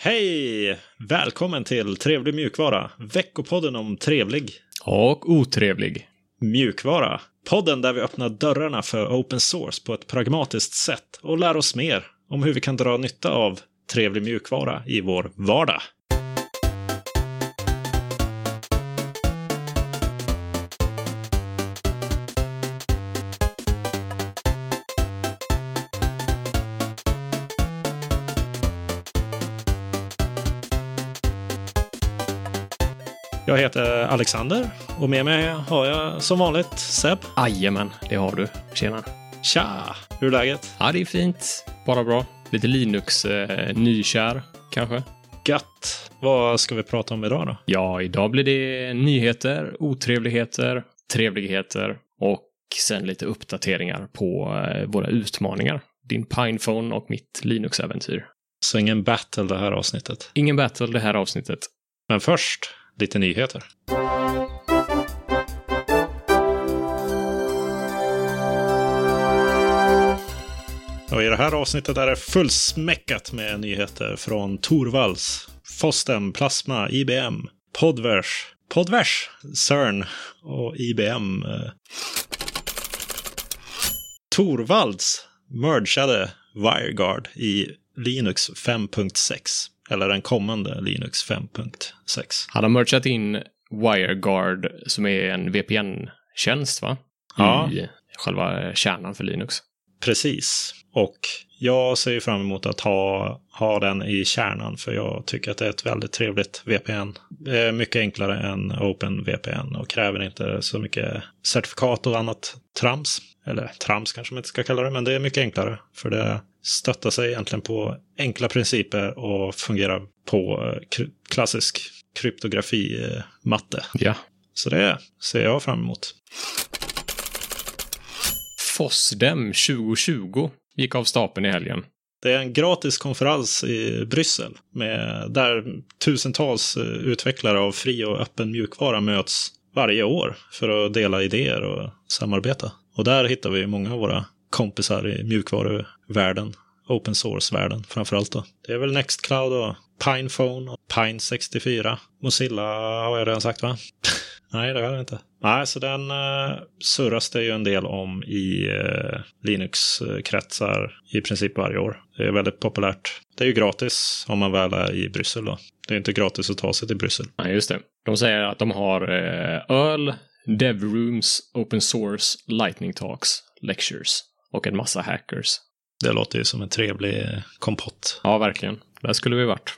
Hej! Välkommen till Trevlig mjukvara, veckopodden om trevlig Och otrevlig. mjukvara. Podden där vi öppnar dörrarna för open source på ett pragmatiskt sätt och lär oss mer om hur vi kan dra nytta av trevlig mjukvara i vår vardag. Heter Alexander och med mig har jag som vanligt Seb. Jajamän, det har du. Tjena. Tja! Hur är läget? Ja, det är fint. Bara bra. Lite Linux-nykär, kanske. Gött! Vad ska vi prata om idag då? Ja, idag blir det nyheter, otrevligheter, trevligheter och sen lite uppdateringar på eh, våra utmaningar. Din Pinephone och mitt Linux-äventyr. Så ingen battle det här avsnittet. Ingen battle det här avsnittet. Men först, lite nyheter. Och I det här avsnittet är det fullsmäckat med nyheter från Torvalds, Fostem, Plasma, IBM, Podvers, Podvers, CERN och IBM. Torvalds mergeade WireGuard i Linux 5.6. Eller den kommande Linux 5.6. Han har merchat in WireGuard som är en VPN-tjänst, va? Ja. I själva kärnan för Linux. Precis. Och jag ser fram emot att ha, ha den i kärnan för jag tycker att det är ett väldigt trevligt VPN. Det är mycket enklare än OpenVPN och kräver inte så mycket certifikat och annat trams. Eller trams kanske man inte ska kalla det, men det är mycket enklare. För det stöttar sig egentligen på enkla principer och fungerar på eh, klassisk kryptografi-matte. Ja. Så det ser jag fram emot. FOSDEM 2020 gick av stapeln i helgen. Det är en gratis konferens i Bryssel med, där tusentals eh, utvecklare av fri och öppen mjukvara möts varje år för att dela idéer och samarbeta. Och där hittar vi många av våra kompisar i mjukvaruvärlden, open source-världen framförallt. Då. Det är väl Nextcloud och Pinephone och Pine64. Mozilla har jag redan sagt va? Nej, det har jag inte. Nej, så den uh, surras det ju en del om i uh, Linux-kretsar i princip varje år. Det är väldigt populärt. Det är ju gratis om man väl är i Bryssel då. Det är inte gratis att ta sig till Bryssel. Ja, just det. De säger att de har eh, öl, dev rooms, open source, lightning talks, lectures och en massa hackers. Det låter ju som en trevlig kompott. Ja, verkligen. Där skulle vi varit.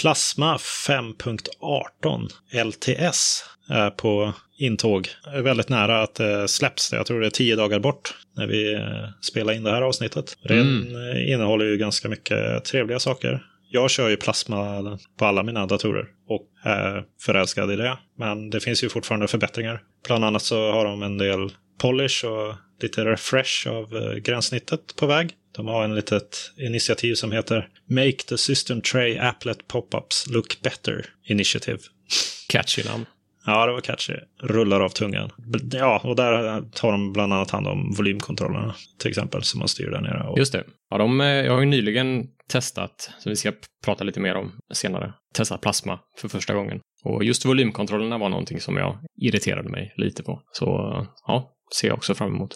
Plasma 5.18 LTS är på intåg. Är väldigt nära att det släpps. Jag tror det är tio dagar bort när vi eh, spelar in det här avsnittet. Den eh, innehåller ju ganska mycket trevliga saker. Jag kör ju plasma på alla mina datorer och är förälskad i det. Men det finns ju fortfarande förbättringar. Bland annat så har de en del polish och lite refresh av eh, gränssnittet på väg. De har en litet initiativ som heter Make the System Tray Applet Pop-Ups Look Better Initiative. Catchy namn. Ja, det var catchy. Rullar av tungan. Ja, och där tar de bland annat hand om volymkontrollerna till exempel som man styr där nere. Och Just det. Ja, de, eh, jag har ju nyligen testat, som vi ska prata lite mer om senare, testat plasma för första gången. Och just volymkontrollerna var någonting som jag irriterade mig lite på. Så ja, ser jag också fram emot.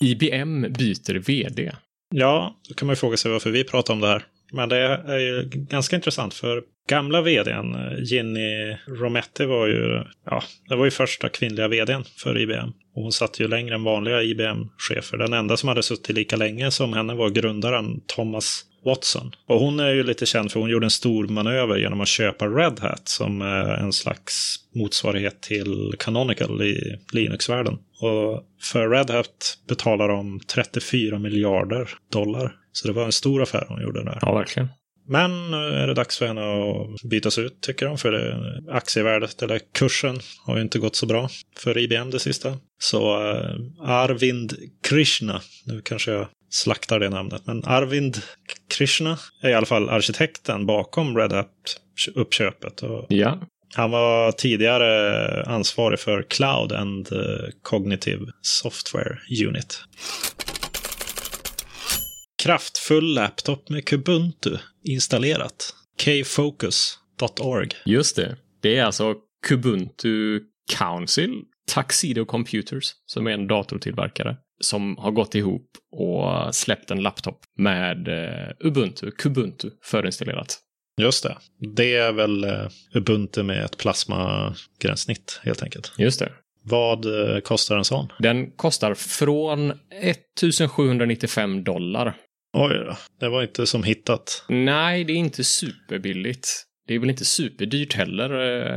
IBM byter VD. Ja, då kan man ju fråga sig varför vi pratar om det här. Men det är ju ganska intressant för gamla vdn, eh, Ginny Rometty var ju, ja, det var ju första kvinnliga vdn för IBM. Och hon satt ju längre än vanliga IBM-chefer. Den enda som hade suttit lika länge som henne var grundaren Thomas Watson. Och hon är ju lite känd för hon gjorde en stor manöver genom att köpa Red Hat som är en slags motsvarighet till Canonical i Linux-världen. Och för Red Hat betalar de 34 miljarder dollar. Så det var en stor affär hon gjorde där. Ja, verkligen. Men nu är det dags för henne att bytas ut tycker de. För det, aktievärdet, eller kursen, har ju inte gått så bra för IBM det sista. Så eh, Arvind Krishna, nu kanske jag slaktar det namnet, men Arvind Krishna är i alla fall arkitekten bakom Red Hat-uppköpet. Ja, han var tidigare ansvarig för Cloud and eh, Cognitive Software Unit. kraftfull laptop med Kubuntu installerat. kfocus.org. Just det. Det är alltså Kubuntu Council Tuxedo Computers, som är en datortillverkare, som har gått ihop och släppt en laptop med eh, Ubuntu, Kubuntu, förinstallerat. Just det. Det är väl uh, Ubuntu med ett plasmagränssnitt helt enkelt. Just det. Vad uh, kostar en sån? Den kostar från 1795 dollar. Oj då, det var inte som hittat. Nej, det är inte superbilligt. Det är väl inte superdyrt heller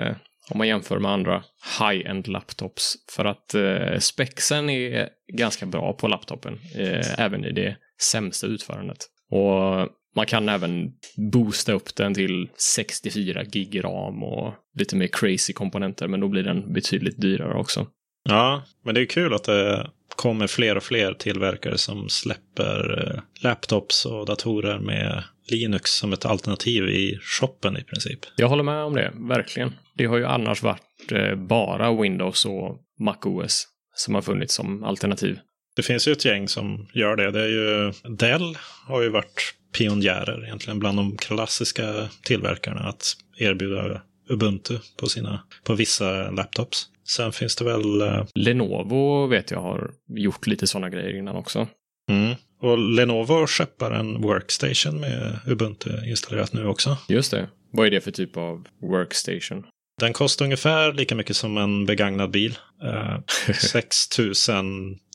eh, om man jämför med andra high-end laptops. För att eh, spexen är ganska bra på laptopen, eh, även i det sämsta utförandet. Och man kan även boosta upp den till 64 gig ram och lite mer crazy komponenter, men då blir den betydligt dyrare också. Ja, men det är kul att det kommer fler och fler tillverkare som släpper eh, laptops och datorer med Linux som ett alternativ i shoppen i princip. Jag håller med om det, verkligen. Det har ju annars varit eh, bara Windows och MacOS som har funnits som alternativ. Det finns ju ett gäng som gör det. Det är ju Dell har ju varit pionjärer egentligen bland de klassiska tillverkarna att erbjuda Ubuntu på, sina, på vissa laptops. Sen finns det väl... eh, Lenovo vet jag har gjort lite sådana grejer innan också. Mm. Och Lenovo skeppar en workstation med Ubuntu installerat nu också. Just det. Vad är det för typ av workstation? Den kostar ungefär lika mycket som en begagnad bil. Eh, 6 000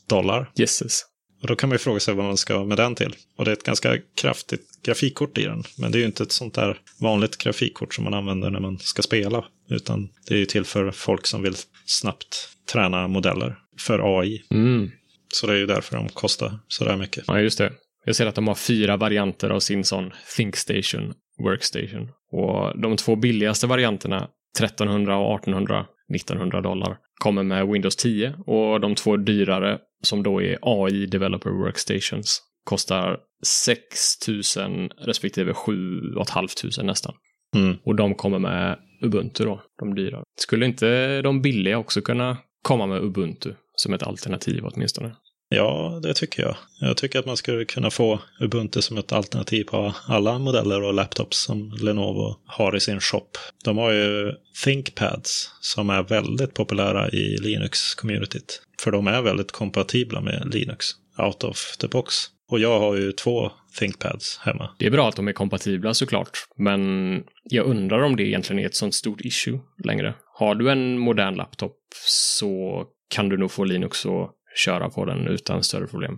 dollar. Jesses. Och då kan man ju fråga sig vad man ska med den till. Och det är ett ganska kraftigt grafikkort i den. Men det är ju inte ett sånt där vanligt grafikkort som man använder när man ska spela. Utan det är ju till för folk som vill snabbt träna modeller för AI. Mm. Så det är ju därför de kostar sådär mycket. Ja, just det. Jag ser att de har fyra varianter av sin sån ThinkStation Workstation. Och de två billigaste varianterna, 1300 och 1800, 1900 dollar, kommer med Windows 10. Och de två dyrare, som då är AI Developer Workstations, kostar 6000 respektive 7 500 nästan. Mm. Och de kommer med Ubuntu då, de dyrare. Skulle inte de billiga också kunna komma med Ubuntu som ett alternativ åtminstone? Ja, det tycker jag. Jag tycker att man skulle kunna få Ubuntu som ett alternativ på alla modeller och laptops som Lenovo har i sin shop. De har ju ThinkPads som är väldigt populära i Linux-communityt. För de är väldigt kompatibla med Linux out of the box. Och jag har ju två ThinkPads hemma. Det är bra att de är kompatibla såklart, men jag undrar om det egentligen är ett sånt stort issue längre. Har du en modern laptop så kan du nog få Linux att köra på den utan större problem.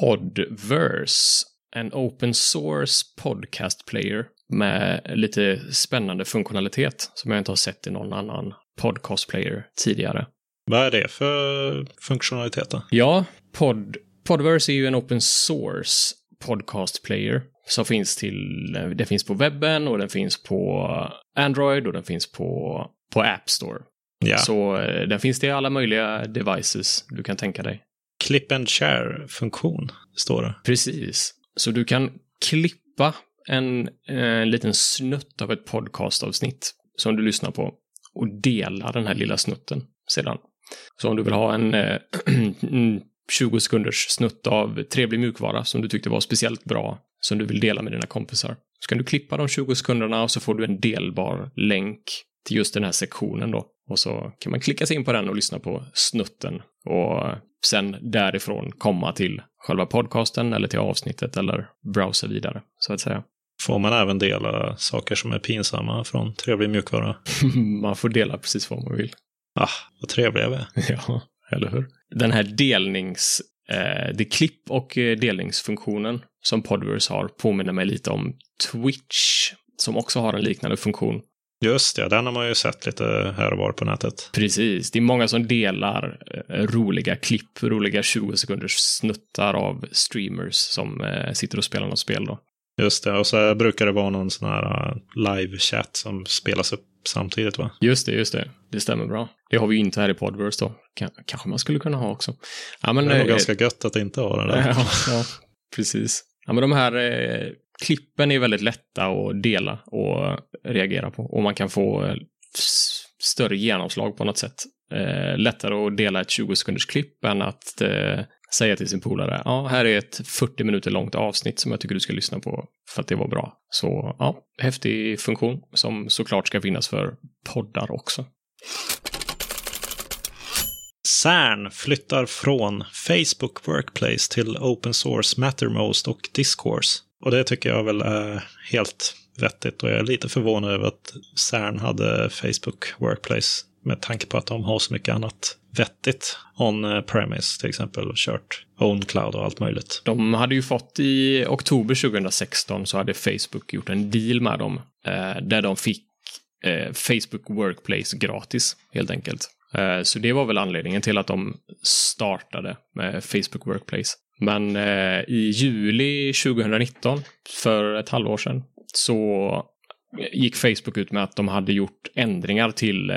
Podverse, en open source podcast player med lite spännande funktionalitet som jag inte har sett i någon annan podcast player tidigare. Vad är det för funktionalitet då? Ja, Pod, Podverse är ju en open source podcast player som finns till, det finns på webben och den finns på Android och den finns på, på App Store. Ja, Så eh, den finns till alla möjliga devices du kan tänka dig. clip and share-funktion står det. Precis. Så du kan klippa en, en liten snutt av ett podcastavsnitt som du lyssnar på och dela den här lilla snutten sedan. Så om du vill ha en eh, 20 sekunders snutt av trevlig mjukvara som du tyckte var speciellt bra, som du vill dela med dina kompisar, så kan du klippa de 20 sekunderna och så får du en delbar länk till just den här sektionen då. Och så kan man klicka sig in på den och lyssna på snutten och sen därifrån komma till själva podcasten eller till avsnittet eller browsa vidare, så att säga. Får man även dela saker som är pinsamma från trevlig mjukvara? man får dela precis vad man vill. Ah, vad trevliga vi är. Ja, eller hur? Den här delnings... Eh, det klipp och eh, delningsfunktionen som Podverse har påminner mig lite om Twitch, som också har en liknande funktion. Just det, den har man ju sett lite här och var på nätet. Precis, det är många som delar eh, roliga klipp, roliga 20 sekunders snuttar av streamers som eh, sitter och spelar något spel då. Just det, och så brukar det vara någon sån här uh, live-chat som spelas upp samtidigt va? Just det, just det. Det stämmer bra. Det har vi ju inte här i Podverse då. K- kanske man skulle kunna ha också. Ja, men, Det är nog eh, ganska gött att inte ha det där. Ja, ja, precis. Ja, men de här eh, klippen är väldigt lätta att dela och reagera på. Och man kan få eh, större genomslag på något sätt. Eh, lättare att dela ett 20 sekunders klipp än att eh, säga till sin polare, ja, här är ett 40 minuter långt avsnitt som jag tycker du ska lyssna på för att det var bra. Så ja, häftig funktion som såklart ska finnas för poddar också. CERN flyttar från Facebook Workplace till Open Source Mattermost och Discourse. Och det tycker jag väl är helt vettigt och jag är lite förvånad över att CERN hade Facebook Workplace med tanke på att de har så mycket annat vettigt on-premise eh, till exempel och kört own cloud och allt möjligt. De hade ju fått i oktober 2016 så hade Facebook gjort en deal med dem eh, där de fick eh, Facebook Workplace gratis helt enkelt. Eh, så det var väl anledningen till att de startade med Facebook Workplace. Men eh, i juli 2019, för ett halvår sedan, så gick Facebook ut med att de hade gjort ändringar till eh,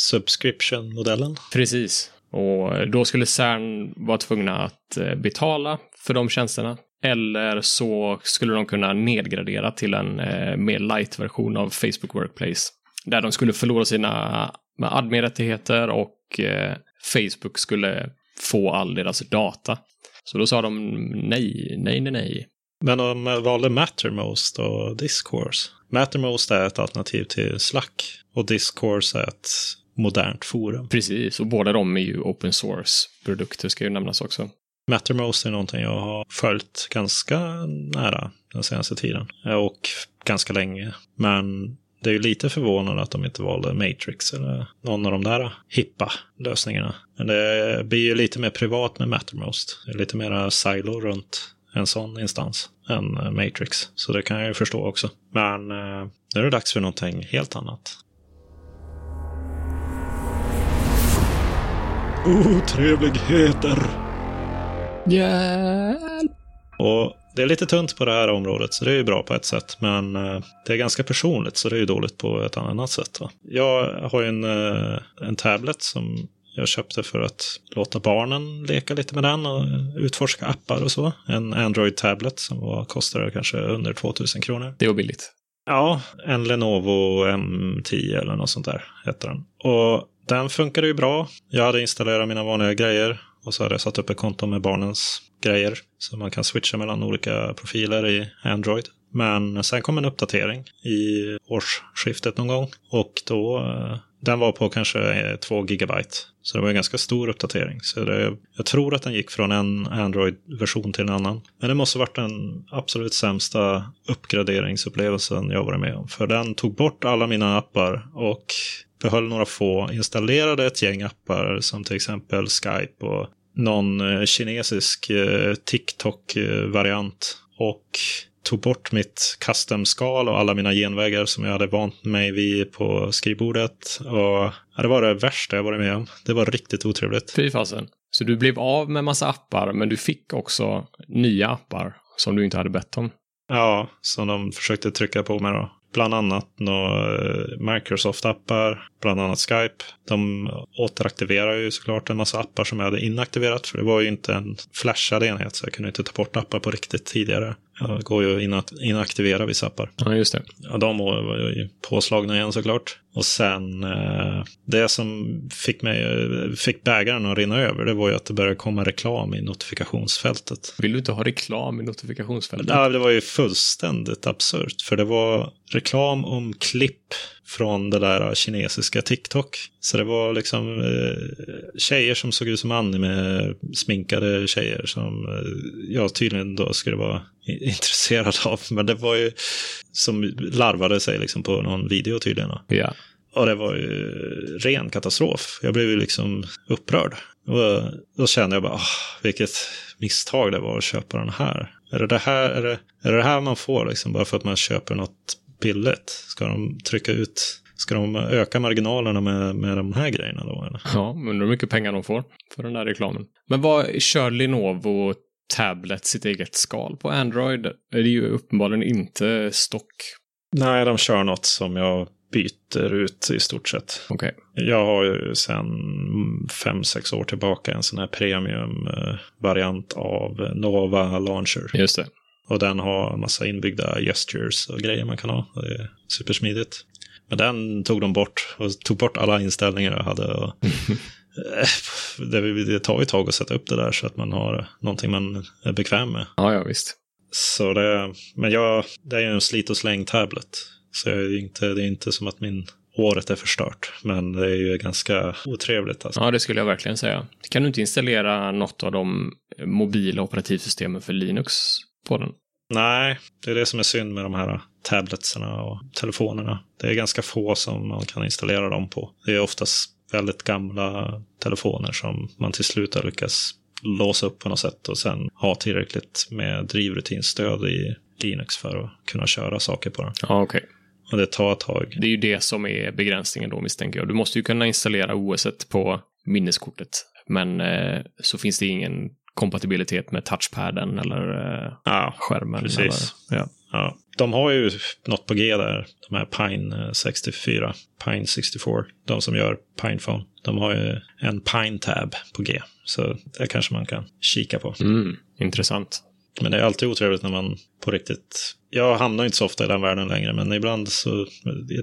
Subscription-modellen. Precis. Och då skulle CERN vara tvungna att eh, betala för de tjänsterna. Eller så skulle de kunna nedgradera till en eh, mer light-version av Facebook Workplace. Där de skulle förlora sina admin-rättigheter och eh, Facebook skulle få all deras data. Så då sa de nej, nej, nej, nej. Men de valde Mattermost och Discourse. Mattermost är ett alternativ till Slack och Discourse är ett modernt forum. Precis, och båda de är ju open source-produkter ska ju nämnas också. Mattermost är någonting jag har följt ganska nära den senaste tiden. Och ganska länge. Men det är ju lite förvånande att de inte valde Matrix eller någon av de där hippa lösningarna. Men det blir ju lite mer privat med Mattermost. Det är lite mera silo runt en sån instans än Matrix. Så det kan jag ju förstå också. Men eh, nu är det dags för någonting helt annat. Otrevligheter! Hjälp! Och det är lite tunt på det här området, så det är ju bra på ett sätt. Men eh, det är ganska personligt, så det är ju dåligt på ett annat sätt. Va? Jag har ju en, eh, en tablet som jag köpte för att låta barnen leka lite med den och utforska appar och så. En Android-tablet som var, kostade kanske under 2000 kronor. Det var billigt. Ja, en Lenovo M10 eller något sånt där heter den. Och den funkade ju bra. Jag hade installerat mina vanliga grejer och så hade jag satt upp ett konto med barnens grejer. Så man kan switcha mellan olika profiler i Android. Men sen kom en uppdatering i årsskiftet någon gång. Och då, eh, den var på kanske eh, 2 gigabyte. Så det var en ganska stor uppdatering. Så det, jag tror att den gick från en Android-version till en annan. Men det måste varit den absolut sämsta uppgraderingsupplevelsen jag varit med om. För den tog bort alla mina appar och behöll några få, installerade ett gäng appar som till exempel Skype och någon eh, kinesisk eh, TikTok-variant. Och tog bort mitt custom-skal och alla mina genvägar som jag hade vant mig vid på skrivbordet. Och ja, det var det värsta jag varit med om. Det var riktigt otrevligt. Fy fasen. Så du blev av med massa appar, men du fick också nya appar som du inte hade bett om? Ja, som de försökte trycka på mig då bland annat några Microsoft-appar, bland annat Skype. De återaktiverar ju såklart en massa appar som jag hade inaktiverat, för det var ju inte en flashad enhet, så jag kunde inte ta bort appar på riktigt tidigare. Jag går ju att inaktivera vissa appar. Ja, just det. Ja, de var ju påslagna igen såklart. Och sen eh, det som fick, mig, fick bägaren att rinna över, det var ju att det började komma reklam i notifikationsfältet. Vill du inte ha reklam i notifikationsfältet? Ja, det var ju fullständigt absurt. För det var reklam om klipp från det där kinesiska TikTok. Så det var liksom eh, tjejer som såg ut som anime, sminkade tjejer som eh, jag tydligen då skulle vara intresserad av. Men det var ju som larvade sig liksom på någon video tydligen. Ja. Och det var ju ren katastrof. Jag blev ju liksom upprörd. Och då kände jag bara, oh, vilket misstag det var att köpa den här. Är det det här, är det, är det, det här man får liksom bara för att man köper något billigt? Ska de trycka ut Ska de öka marginalerna med, med de här grejerna då? Eller? Ja, undrar hur mycket pengar de får för den där reklamen. Men vad kör Lenovo Tablet sitt eget skal på Android? Är det ju uppenbarligen inte stock. Nej, de kör något som jag byter ut i stort sett. Okay. Jag har ju sedan fem sex år tillbaka en sån här premium-variant av Nova Launcher. Just det. Och den har massa inbyggda gestures och grejer man kan ha. Det är supersmidigt. Men den tog de bort och tog bort alla inställningar jag hade. Och det, det tar ju ett tag att sätta upp det där så att man har någonting man är bekväm med. Ja, ja visst. Så det, men jag, det är ju en slit och släng tablet. Så jag är inte, det är inte som att min året är förstört. Men det är ju ganska otrevligt. Alltså. Ja, det skulle jag verkligen säga. Kan du inte installera något av de mobila operativsystemen för Linux på den? Nej, det är det som är synd med de här tabletsarna och telefonerna. Det är ganska få som man kan installera dem på. Det är oftast väldigt gamla telefoner som man till slut har lyckats låsa upp på något sätt och sen ha tillräckligt med drivrutinstöd i Linux för att kunna köra saker på den. Ja, okej. Okay. Och det tar ett tag. Det är ju det som är begränsningen då misstänker jag. Du måste ju kunna installera OS på minneskortet. Men eh, så finns det ingen kompatibilitet med touchpaden eller eh, ja, skärmen. Precis. Eller, ja. Ja. De har ju något på G där, de här Pine 64, Pine 64, de som gör Pinephone. De har ju en Pine Tab på G, så det kanske man kan kika på. Mm, intressant. Men det är alltid otrevligt när man på riktigt... Jag hamnar inte så ofta i den världen längre, men ibland så...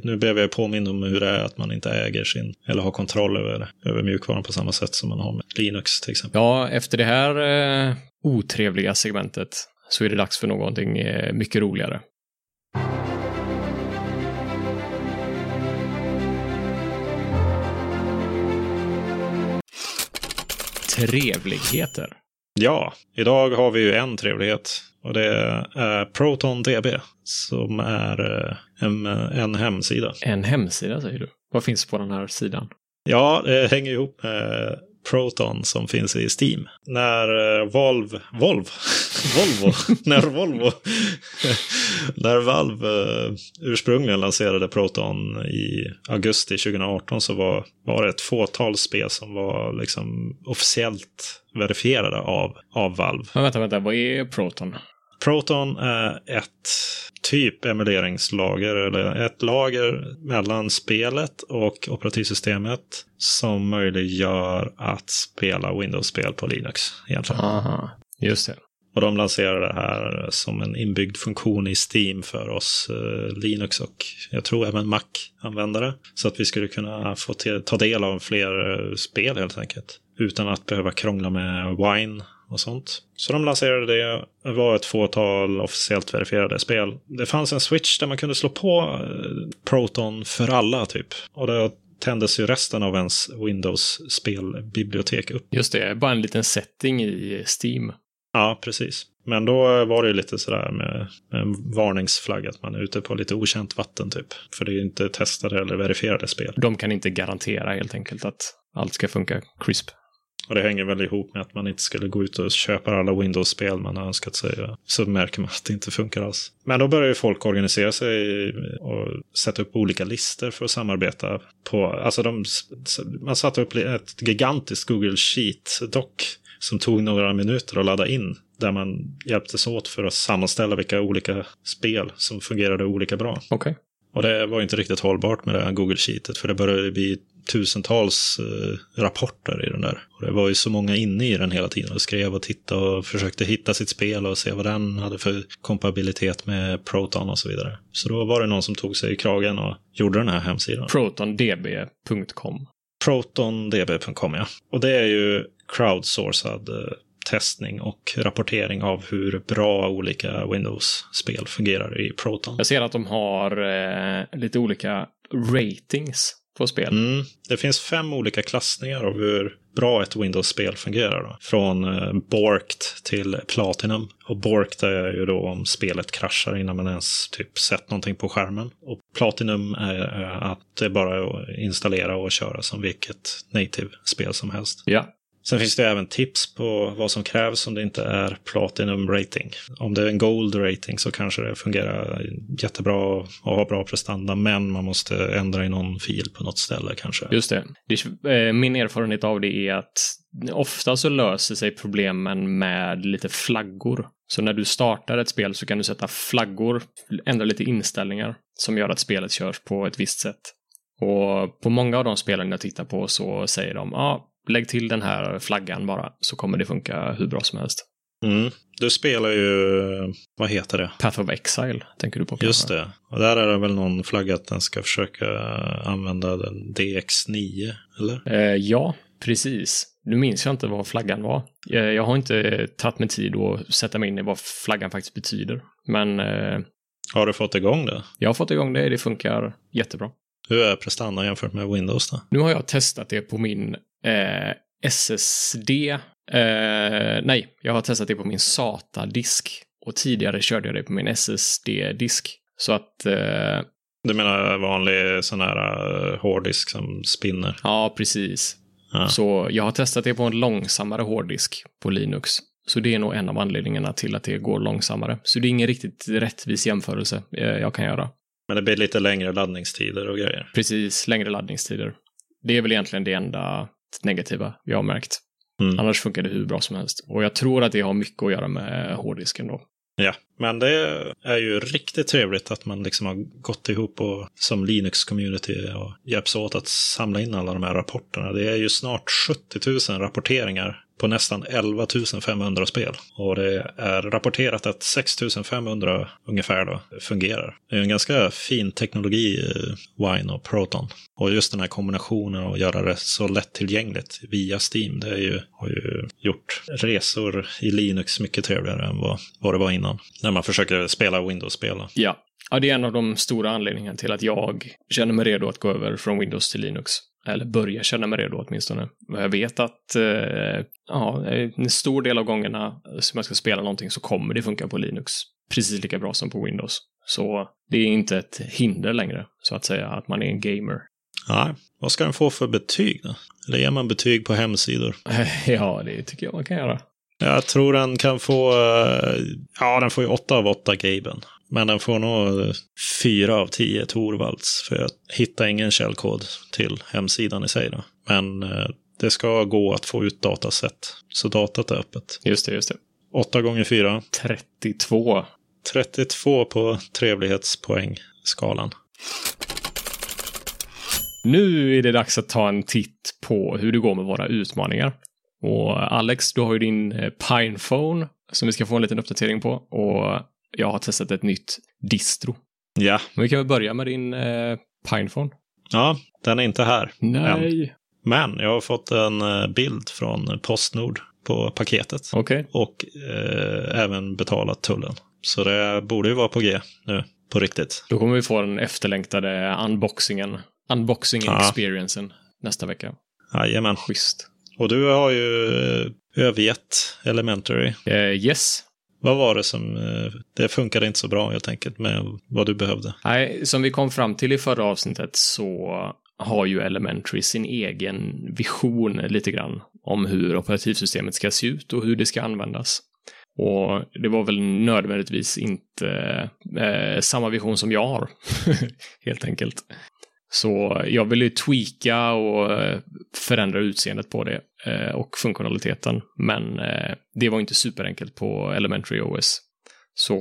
Nu blev jag påmind om hur det är att man inte äger sin... Eller har kontroll över, över mjukvaran på samma sätt som man har med Linux till exempel. Ja, efter det här eh, otrevliga segmentet så är det dags för någonting eh, mycket roligare. Trevligheter. Ja, idag har vi ju en trevlighet och det är ProtonDB som är eh, en, en hemsida. En hemsida säger du? Vad finns på den här sidan? Ja, det hänger ihop med Proton som finns i Steam. När eh, Valve, Volvo, Volvo, när Volvo, när Valve eh, ursprungligen lanserade Proton i augusti 2018 så var, var det ett fåtal spel som var liksom officiellt verifierade av, av Valve. Men vänta, vänta, vad är Proton? Proton är ett typ emuleringslager, eller ett lager mellan spelet och operativsystemet som möjliggör att spela Windows-spel på Linux. Egentligen. Aha, just det. Och de lanserade det här som en inbyggd funktion i Steam för oss eh, Linux och jag tror även Mac-användare. Så att vi skulle kunna få ta del av fler eh, spel helt enkelt. Utan att behöva krångla med Wine och sånt. Så de lanserade det. Det var ett fåtal officiellt verifierade spel. Det fanns en switch där man kunde slå på eh, Proton för alla typ. Och då tändes ju resten av ens Windows-spelbibliotek upp. Just det, bara en liten setting i Steam. Ja, precis. Men då var det ju lite sådär med en varningsflagg att man är ute på lite okänt vatten typ. För det är ju inte testade eller verifierade spel. De kan inte garantera helt enkelt att allt ska funka crisp. Och det hänger väl ihop med att man inte skulle gå ut och köpa alla Windows-spel man har önskat sig. Så märker man att det inte funkar alls. Men då börjar ju folk organisera sig och sätta upp olika listor för att samarbeta. På, alltså de, man satte upp ett gigantiskt Google Sheet-dock som tog några minuter att ladda in. Där man hjälptes åt för att sammanställa vilka olika spel som fungerade olika bra. Okay. Och det var inte riktigt hållbart med det här Google Sheetet för det började bli tusentals eh, rapporter i den där. Och det var ju så många inne i den hela tiden och skrev och tittade och försökte hitta sitt spel och se vad den hade för kompabilitet med Proton och så vidare. Så då var det någon som tog sig i kragen och gjorde den här hemsidan. Protondb.com Protondb.com ja. Och det är ju crowdsourcad eh, testning och rapportering av hur bra olika Windows-spel fungerar i Proton. Jag ser att de har eh, lite olika ratings på spel. Mm. Det finns fem olika klassningar av hur bra ett Windows-spel fungerar. Då. Från eh, Borked till Platinum. Och Borked är ju då om spelet kraschar innan man ens typ sett någonting på skärmen. Och Platinum är eh, att det bara är att installera och köra som vilket native-spel som helst. Ja, Sen finns det även tips på vad som krävs om det inte är Platinum rating. Om det är en Gold rating så kanske det fungerar jättebra och har bra prestanda, men man måste ändra i någon fil på något ställe kanske. Just det. Eh, min erfarenhet av det är att ofta så löser sig problemen med lite flaggor. Så när du startar ett spel så kan du sätta flaggor, ändra lite inställningar som gör att spelet körs på ett visst sätt. Och på många av de spelen jag tittar på så säger de, ja, ah, lägg till den här flaggan bara så kommer det funka hur bra som helst. Mm. Du spelar ju, vad heter det? Path of Exile, tänker du på? Kanske? Just det. Och där är det väl någon flagga att den ska försöka använda den DX9, eller? Eh, ja, Precis. Nu minns jag inte vad flaggan var. Jag, jag har inte tagit mig tid att sätta mig in i vad flaggan faktiskt betyder. Men eh, Har du fått igång det? jag har fått igång det. Det funkar jättebra. Hur är prestanda jämfört med Windows då? Nu har jag testat det på min eh, SSD. Eh, nej, jag har testat det på min SATA-disk. Och tidigare körde jag det på min SSD-disk. Så att, eh, Du menar vanlig sån här uh, hårddisk som spinner? ja, precis. Ja. Så jag har testat det på en långsammare hårddisk på Linux. Så det är nog en av anledningarna till att det går långsammare. Så det är ingen riktigt rättvis jämförelse eh, jag kan göra. Men det blir lite längre laddningstider och grejer. Precis, längre laddningstider. Det är väl egentligen det enda negativa jag har märkt. Mm. Annars funkar det hur bra som helst. Och jag tror att det har mycket att göra med hårddisken då. Ja, men det är ju riktigt trevligt att man liksom har gått ihop och, som Linux-community och hjälps åt att samla in alla de här rapporterna. Det är ju snart 70 000 rapporteringar på nästan 11 500 spel. Och det är rapporterat att 6 500 ungefär då fungerar. Det är en ganska fin teknologi, eh, Wine och Proton. Och just den här kombinationen och göra det så lättillgängligt via Steam, det är ju, har ju gjort resor i Linux mycket trevligare än vad, vad det var innan. När man försöker spela Windows-spel. Ja. ja, det är en av de stora anledningarna till att jag känner mig redo att gå över från Windows till Linux. Eller börja känna mig redo åtminstone. Och Jag vet att eh, ja, en stor del av gångerna som jag ska spela någonting så kommer det funka på Linux. Precis lika bra som på Windows. Så det är inte ett hinder längre, så att säga, att man är en gamer. Ja, vad ska den få för betyg då? Eller ger man betyg på hemsidor? Ja, det tycker jag man kan göra. Jag tror den kan få, eh, ja den får ju 8 av 8 Gaben. Men den får nog 4 av 10 Torvalds. För jag hittar ingen källkod till hemsidan i sig. Då. Men eh, det ska gå att få ut dataset. Så datat är öppet. Just det, just det. 8 gånger 4. 32. 32 på trevlighetspoängskalan. Nu är det dags att ta en titt på hur det går med våra utmaningar. Och Alex, du har ju din eh, Pinephone som vi ska få en liten uppdatering på. Och jag har testat ett nytt distro. Ja. Men vi kan väl börja med din eh, Pinephone. ja, den är inte här. Nej. Men jag har fått en eh, bild från Postnord på paketet. Okej. och eh, även betalat tullen. Så det borde ju vara på G nu, på riktigt. Då kommer vi få den efterlängtade unboxingen. Unboxing Ja. experiencen nästa vecka. Jajamän. Schysst. Och du har ju eh, övergett Elementary. Eh, yes. Vad var det som... Eh, det funkade inte så bra helt enkelt med vad du behövde. Nej, som vi kom fram till i förra avsnittet så har ju Elementary sin egen vision lite grann om hur operativsystemet ska se ut och hur det ska användas. Och det var väl nödvändigtvis inte eh, samma vision som jag har, helt enkelt. Så jag ville ju tweaka och eh, förändra utseendet på det och funktionaliteten. Men eh, det var inte superenkelt på Elementary OS. Så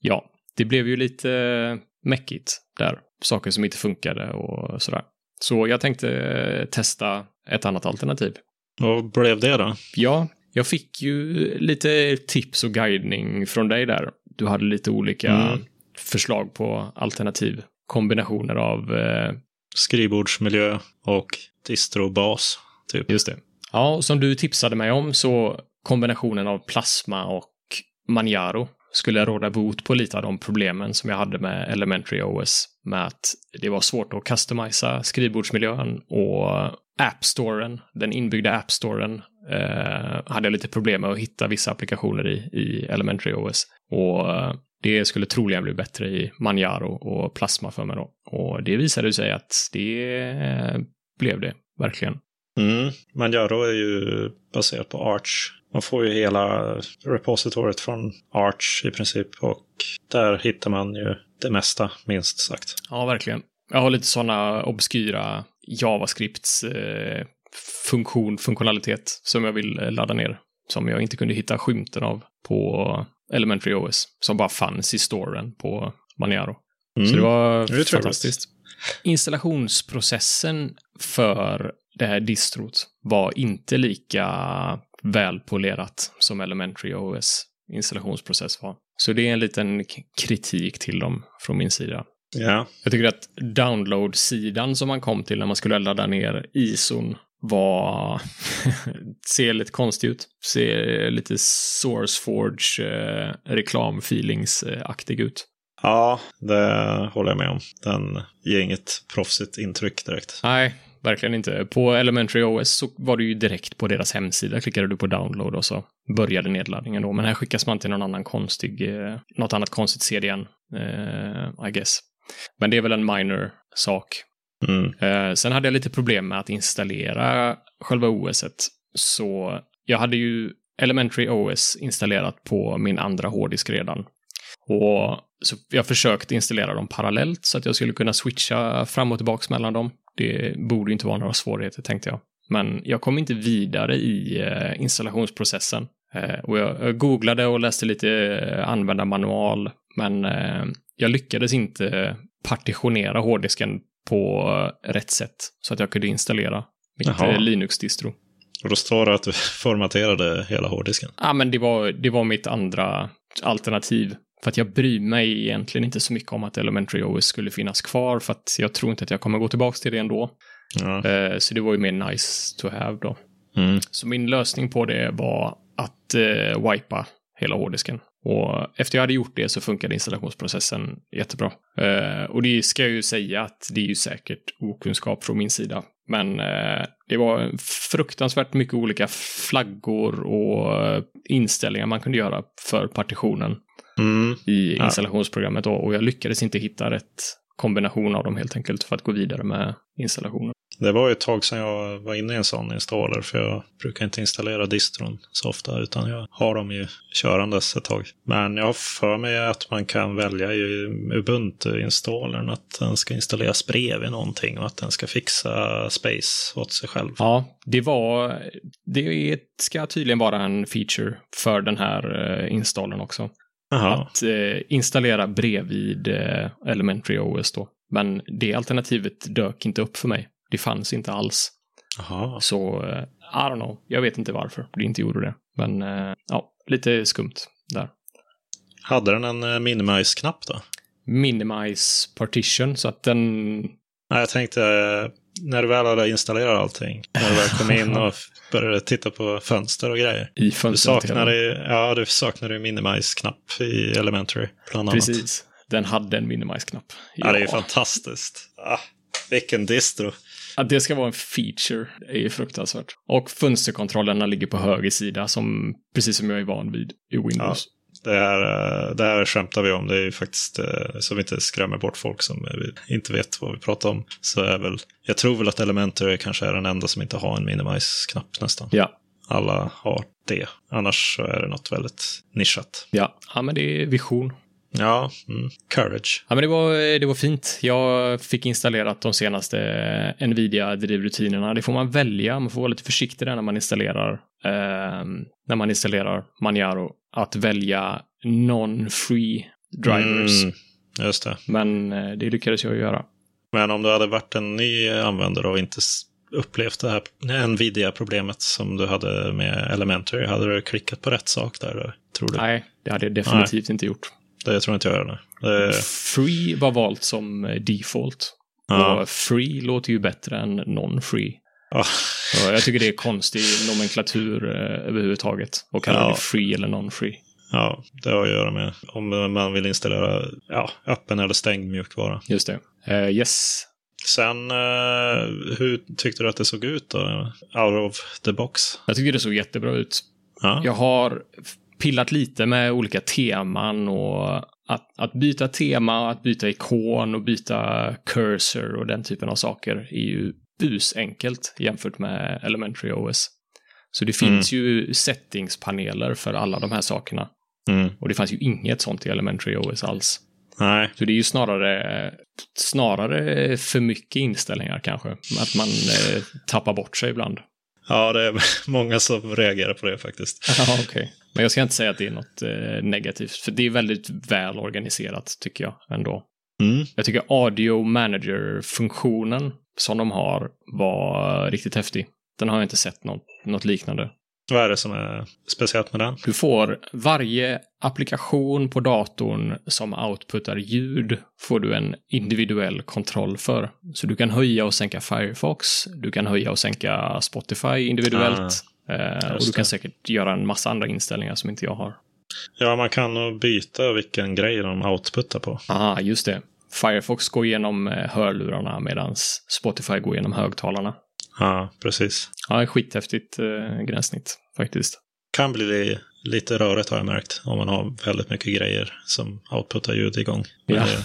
ja, det blev ju lite eh, mäckigt där. Saker som inte funkade och sådär. Så jag tänkte eh, testa ett annat alternativ. Vad blev det då? Ja, jag fick ju lite tips och guidning från dig där. Du hade lite olika Mm. förslag på alternativ. Kombinationer av, eh, Skrivbordsmiljö och distrobas, typ. just det. Ja, som du tipsade mig om så kombinationen av Plasma och Manjaro skulle råda bot på lite av de problemen som jag hade med Elementary OS. Med att det var svårt att customisa skrivbordsmiljön och appstoren, den inbyggda appstoren, eh, hade jag lite problem med att hitta vissa applikationer i, i Elementary OS. Och eh, det skulle troligen bli bättre i Manjaro och Plasma för mig då. Och det visade sig att det eh, blev det, verkligen. Mm. Manjaro är ju baserat på Arch. Man får ju hela repositoriet från Arch i princip. Och där hittar man ju det mesta, minst sagt. Ja, verkligen. Jag har lite sådana obskyra JavaScripts eh, funktion, funktionalitet som jag vill eh, ladda ner. Som jag inte kunde hitta skymten av på Elementary OS. Som bara fanns i storen på Manjaro. Mm. Så det var Det fantastiskt. Installationsprocessen för det här distrot var inte lika välpolerat som Elementary OS installationsprocess var. Så det är en liten kritik till dem från min sida. Ja. Jag tycker att download-sidan som man kom till när man skulle ladda ner ISOn var... ser lite konstig ut. Ser lite Sourceforge eh, reklamfeelingsaktig ut. Ja, det håller jag med om. Den ger inget proffsigt intryck direkt. Nej, verkligen inte. På Elementary OS så var det ju direkt på deras hemsida. Klickade du på download och så började nedladdningen då. Men här skickas man till någon annan konstig, eh, något annat konstigt CDN, eh, I guess. Men det är väl en minor sak. Mm. Eh, sen hade jag lite problem med att installera själva OSet. Så jag hade ju Elementary OS installerat på min andra hårddisk redan. Och så jag försökte installera dem parallellt så att jag skulle kunna switcha fram och tillbaka mellan dem. Det borde inte vara några svårigheter tänkte jag. Men jag kom inte vidare i eh, installationsprocessen. Eh, och jag googlade och läste lite eh, användarmanual, men jag lyckades inte partitionera hårddisken på rätt sätt så att jag kunde installera mitt Linux-distro. Och då står det att du formaterade hela hårddisken? Ja, men det var, det var mitt andra alternativ. För att jag bryr mig egentligen inte så mycket om att Elementary OS skulle finnas kvar, för att jag tror inte att jag kommer gå tillbaka till det ändå. Ja. Eh, så det var ju mer nice to have då. Mm. Så min lösning på det var att eh, wipa hela hårddisken. Och efter jag hade gjort det så funkade installationsprocessen jättebra. Eh, och det ska jag ju säga att det är ju säkert okunskap från min sida. Men eh, det var fruktansvärt mycket olika flaggor och eh, inställningar man kunde göra för partitionen mm. i installationsprogrammet. Och jag lyckades inte hitta rätt kombination av dem helt enkelt för att gå vidare med installationen. Det var ju ett tag sedan jag var inne i en sån installer, för jag brukar inte installera distron så ofta, utan jag har dem ju körandes ett tag. Men jag har för mig att man kan välja i Ubuntu-installern att den ska installeras bredvid någonting och att den ska fixa space åt sig själv. Ja, det var, det ska tydligen vara en feature för den här eh, installern också. Aha. Att eh, installera bredvid eh, Elementary OS då. Men det alternativet dök inte upp för mig. Det fanns inte alls. Aha. Så, uh, I don't know. Jag vet inte varför det inte gjorde det. Men uh, ja, lite skumt där. Hade den en uh, minimize-knapp då? Minimize partition, så att den... Nej, jag tänkte när du väl hade installerat allting. När du väl kom in och började titta på fönster och grejer. I fönstret? Du saknade, ja, du saknade minimize-knapp i Elementary, bland annat. Precis. Den hade en minimize-knapp. Ja. ja, det är fantastiskt. Ah, vilken distro. Att det ska vara en feature är ju fruktansvärt. Och fönsterkontrollerna ligger på höger sida, som, precis som jag är van vid i Windows. Ja, det, här, eh, det här skämtar vi om. Det är ju faktiskt eh, så vi inte skrämmer bort folk som inte vet vad vi pratar om. Så är väl, jag tror väl att Elementor kanske är den enda som inte har en minimize-knapp nästan. Ja. Alla har det. Annars så är det något väldigt nischat. Ja, ja men det är vision. Ja, mm. courage. Ja, men det var, det var fint. Jag fick installerat de senaste Nvidia-drivrutinerna. Det får man välja. Man får vara lite försiktig där när man installerar, eh, när man installerar Manjaro. Att välja non-free drivers. Mm, just det. Men eh, det lyckades jag göra. Men om du hade varit en ny användare och inte upplevt det här Nvidia-problemet som du hade med Elementary, hade du klickat på rätt sak där? Tror du? Nej, det hade jag definitivt Nej. inte gjort. Det tror inte jag gör. Det... Free var valt som eh, default. Ja. Och free låter ju bättre än non-free. Ja. jag tycker det är konstig nomenklatur eh, överhuvudtaget. Och kalla ja. det free eller non-free. Ja, det har att göra med om man vill installera ja, öppen eller stängd mjukvara. Just det. Uh, yes. Sen, uh, hur tyckte du att det såg ut då? Out of the box? Jag tycker det såg jättebra ut. Ja. Jag har pillat lite med olika teman och att, att byta tema, att byta ikon och byta cursor och den typen av saker är ju busenkelt jämfört med Elementary OS. Så det finns mm. ju settingspaneler för alla de här sakerna. Mm. Och det fanns ju inget sånt i Elementary OS alls. Nej. Så det är ju snarare, snarare för mycket inställningar kanske. Att man eh, tappar bort sig ibland. Ja, det är många som reagerar på det faktiskt. Ja, okay. Men jag ska inte säga att det är något eh, negativt, för det är väldigt väl organiserat tycker jag ändå. Mm. Jag tycker audio manager-funktionen som de har var riktigt häftig. Den har jag inte sett något, något liknande. Vad är det som är speciellt med den? Du får varje applikation på datorn som outputar ljud får du en individuell kontroll för. Så du kan höja och sänka Firefox, du kan höja och sänka Spotify individuellt. Eh, och du kan det. säkert göra en massa andra inställningar som inte jag har. Ja, man kan byta vilken grej de outputtar på. Ah, just det. Firefox går igenom eh, hörlurarna medan Spotify går igenom högtalarna. Ja, precis. Ja, skithäftigt eh, gränssnitt faktiskt. Kan bli lite rörigt har jag märkt. Om man har väldigt mycket grejer som outputtar ljud igång. Men Ja. Det,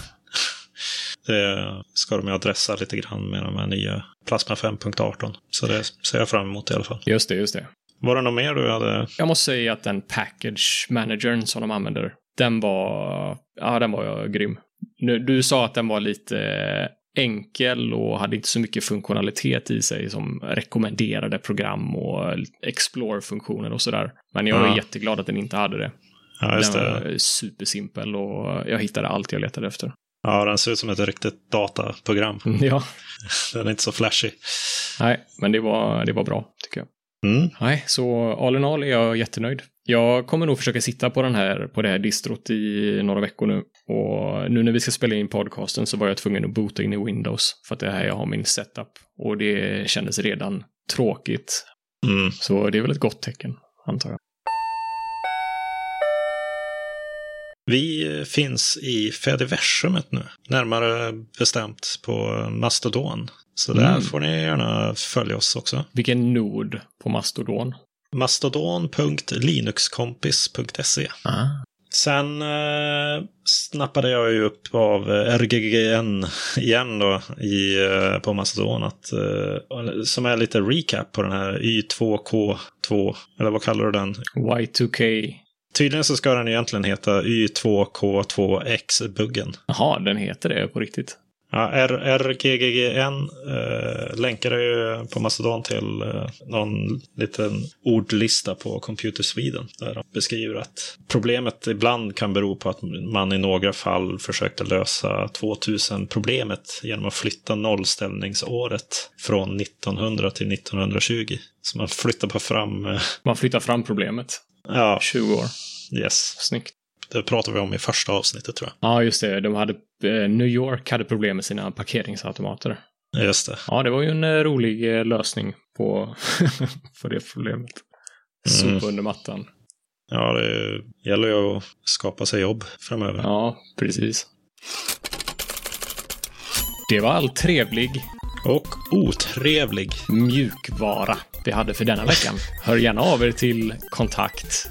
det ska de ju adressa lite grann med de här nya Plasma 5.18. Så det ser jag fram emot i alla fall. Just det, just det. Var det något mer du hade? Jag måste säga att den package managern som de använder, den var, ja, den var grym. Nu, du sa att den var lite enkel och hade inte så mycket funktionalitet i sig som rekommenderade program och explore-funktioner och sådär. Men jag är Ja. jätteglad att den inte hade det. Ja, just den det. var supersimpel och jag hittade allt jag letade efter. Ja, den ser ut som ett riktigt dataprogram. Ja, Den är inte så flashig. nej, men det var, det var bra tycker jag. Mm. Nej, så all in all är jag jättenöjd. Jag kommer nog försöka sitta på den här, på det här distrot i några veckor nu. Och nu när vi ska spela in podcasten så var jag tvungen att boota in i Windows. För att det är här jag har min setup. Och det kändes redan tråkigt. Mm. Så det är väl ett gott tecken, antar jag. Vi finns i Fediversumet nu. Närmare bestämt på Mastodon. Så där Mm. får ni gärna följa oss också. Vilken nod på Mastodon. Mastodon.linuxkompis.se Ah. Sen eh, snappade jag ju upp av RGGN igen då i, eh, på Mastodon. Att, eh, som är lite recap på den här Y2K2, eller vad kallar du den? Y2K. Tydligen så ska den egentligen heta Y2K2X-buggen. Jaha, den heter det på riktigt. Ja, R- RGGN eh, länkar ju på Mastodon till eh, någon liten ordlista på Computer Sweden. Där de beskriver att problemet ibland kan bero på att man i några fall försökte lösa 2000-problemet genom att flytta nollställningsåret från 1900 till 1920. Så man flyttar på fram, eh, Man flyttar fram problemet. ja, 20 år. yes. Snyggt. Det pratar vi om i första avsnittet tror Ja, just det. De hade, eh, New York hade problem med sina parkeringsautomater. jag. Just det. Ja, det var ju en eh, rolig eh, lösning på för det problemet. Mm. Sopa under mattan. Ja, det gäller ju att skapa sig jobb framöver. Ja, precis. Det var all trevlig Och otrevlig. mjukvara vi hade för denna veckan. Hör gärna av er till kontakt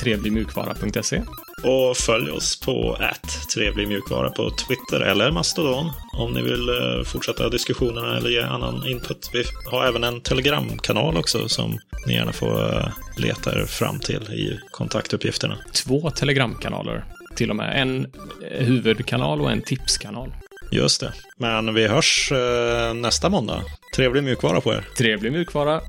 trevligmjukvara.se. Och följ oss på att trevlig mjukvara på Twitter eller Mastodon om ni vill eh, fortsätta diskussionerna eller ge annan input. Vi har även en Telegramkanal också som ni gärna får eh, leta er fram till i kontaktuppgifterna. Två telegramkanaler. Till och med en eh, huvudkanal och en tipskanal. Just det. Men vi hörs nästa måndag. Trevlig mjukvara på er. Trevlig mjukvara.